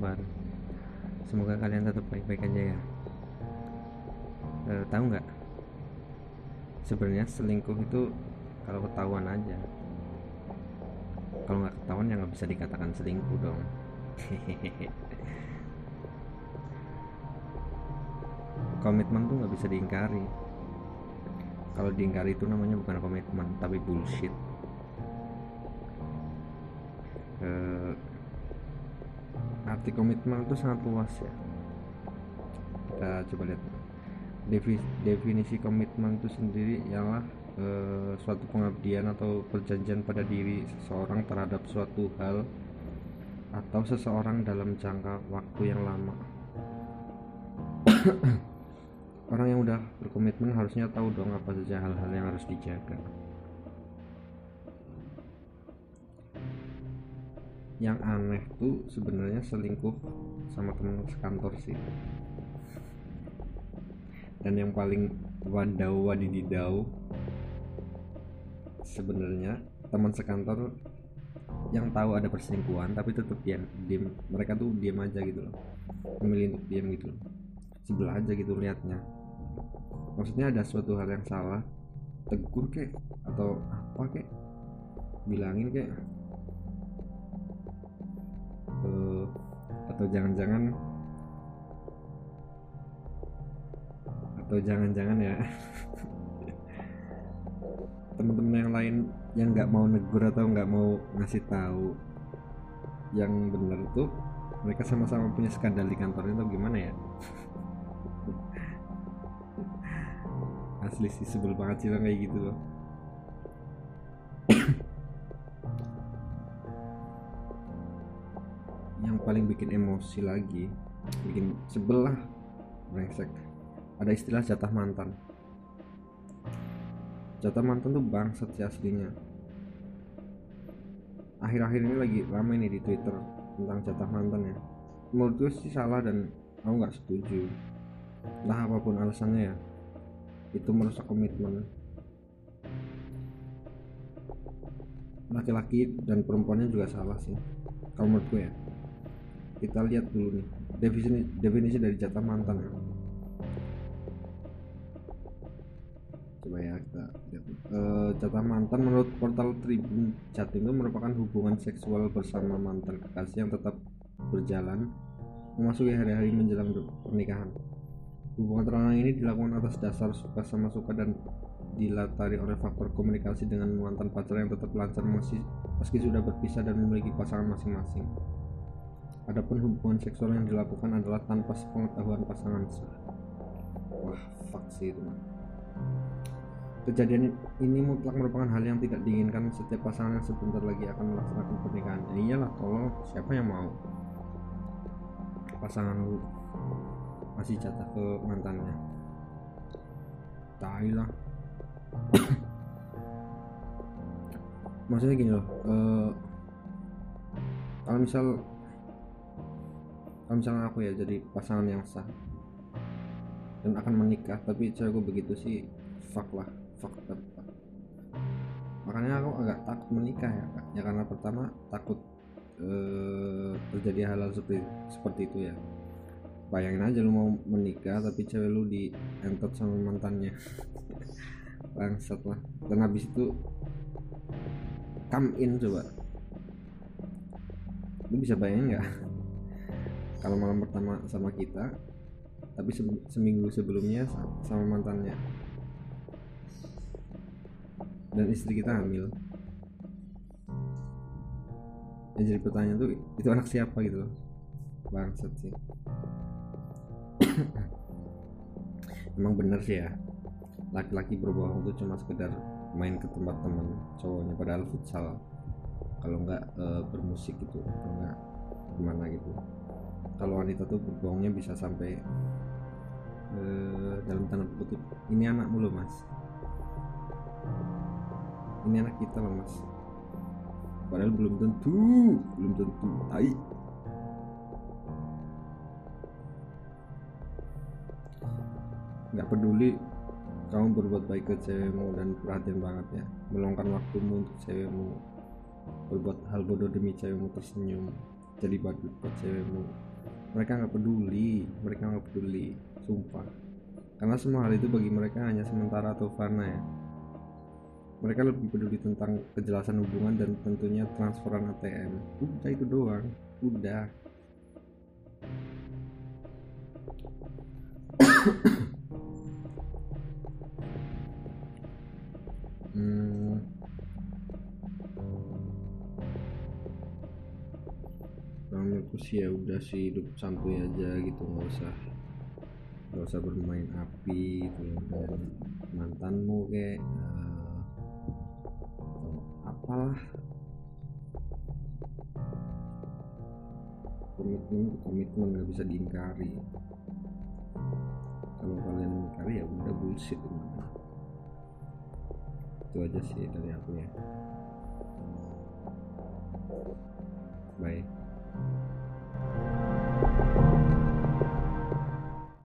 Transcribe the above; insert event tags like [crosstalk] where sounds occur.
kabar? Semoga kalian tetap baik-baik aja ya. E, tahu nggak? Sebenarnya selingkuh itu kalau ketahuan aja. Kalau nggak ketahuan ya nggak bisa dikatakan selingkuh dong. [laughs] Komitmen tuh nggak bisa diingkari. Kalau diingkari itu namanya bukan komitmen tapi bullshit. Uh, arti komitmen itu sangat luas ya. Kita coba lihat. Definisi komitmen itu sendiri ialah e, suatu pengabdian atau perjanjian pada diri seseorang terhadap suatu hal atau seseorang dalam jangka waktu yang lama. [coughs] Orang yang udah berkomitmen harusnya tahu dong apa saja hal-hal yang harus dijaga yang aneh tuh sebenarnya selingkuh sama teman sekantor sih. Dan yang paling wadau wadididau sebenarnya teman sekantor yang tahu ada perselingkuhan tapi tetap diam diam. Mereka tuh diam aja gitu loh. Memilih untuk diam gitu loh. Sebelah aja gitu liatnya. Maksudnya ada suatu hal yang salah tegur kek atau apa kek? Bilangin kek atau jangan-jangan atau jangan-jangan ya. [laughs] Teman-teman yang lain yang nggak mau negur atau nggak mau ngasih tahu yang benar tuh mereka sama-sama punya skandal di kantor itu gimana ya? [laughs] Asli sih sebel banget sih kayak gitu loh paling bikin emosi lagi bikin sebel lah brengsek. Ada istilah jatah mantan. Jatah mantan tuh bangsat sih aslinya. Akhir-akhir ini lagi ramai nih di twitter tentang jatah mantan ya. Menurut gue sih salah dan aku nggak setuju. Entah apa pun alasannya ya itu merusak komitmen. Laki-laki dan perempuannya juga salah sih kalau menurut gue ya kita lihat dulu nih definisi definisi dari jatah mantan ya. Coba ya kita lihat e, jatah mantan menurut portal Tribun Jatim itu merupakan hubungan seksual bersama mantan kekasih yang tetap berjalan memasuki hari-hari menjelang pernikahan. Hubungan terlarang ini dilakukan atas dasar suka sama suka dan dilatari oleh faktor komunikasi dengan mantan pacar yang tetap lancar meski sudah berpisah dan memiliki pasangan masing-masing Adapun hubungan seksual yang dilakukan adalah tanpa sepengetahuan pasangan sah. Wah, fuck sih itu. Kejadian ini mutlak merupakan hal yang tidak diinginkan setiap pasangan yang sebentar lagi akan melaksanakan pernikahan. Ya iyalah, tolong siapa yang mau pasangan lu masih jatah ke mantannya. Tai lah. [coughs] Maksudnya gini loh, uh, kalau misal kalau misalnya aku ya jadi pasangan yang sah dan akan menikah tapi cewekku begitu sih fuck lah fuck up makanya aku agak takut menikah ya kak. Ya karena pertama takut eh, terjadi hal-hal seperti seperti itu ya. Bayangin aja lu mau menikah tapi cewek lu di entot sama mantannya. [laughs] Bangsat lah. Dan habis itu come in coba. Lu bisa bayangin nggak kalau malam pertama sama kita tapi se seminggu sebelumnya sama mantannya. Dan istri kita hamil. Yang jadi pertanyaan tuh itu anak siapa gitu loh. Bangsat sih. [coughs] Emang bener sih ya. Laki-laki berbohong tuh cuma sekedar main ke tempat teman cowoknya padahal futsal. Kalau nggak e, bermusik gitu atau nggak gimana gitu kalau wanita tuh berbohongnya bisa sampai uh, dalam tanda kutip ini anak mulu mas. Ini anak kita loh mas. Padahal belum tentu belum tentu tai. Nggak peduli kamu berbuat baik ke cewekmu dan perhatian banget ya. Meluangkan waktumu untuk cewekmu berbuat hal bodoh demi cewekmu tersenyum jadi badut buat cewekmu mereka nggak peduli mereka nggak peduli sumpah. Karena semua hal itu bagi mereka hanya sementara atau fana ya. Mereka lebih peduli tentang kejelasan hubungan dan tentunya transferan ATM udah itu doang udah Nah, menurutku sih ya udah sih hidup santuy aja gitu nggak usah nggak usah bermain api gitu dengan mantanmu kayak uh, apalah. Komitmen komitmen nggak bisa diingkari. Kalau kalian ingkari ya udah bullshit itu aja sih dari aku ya. Bye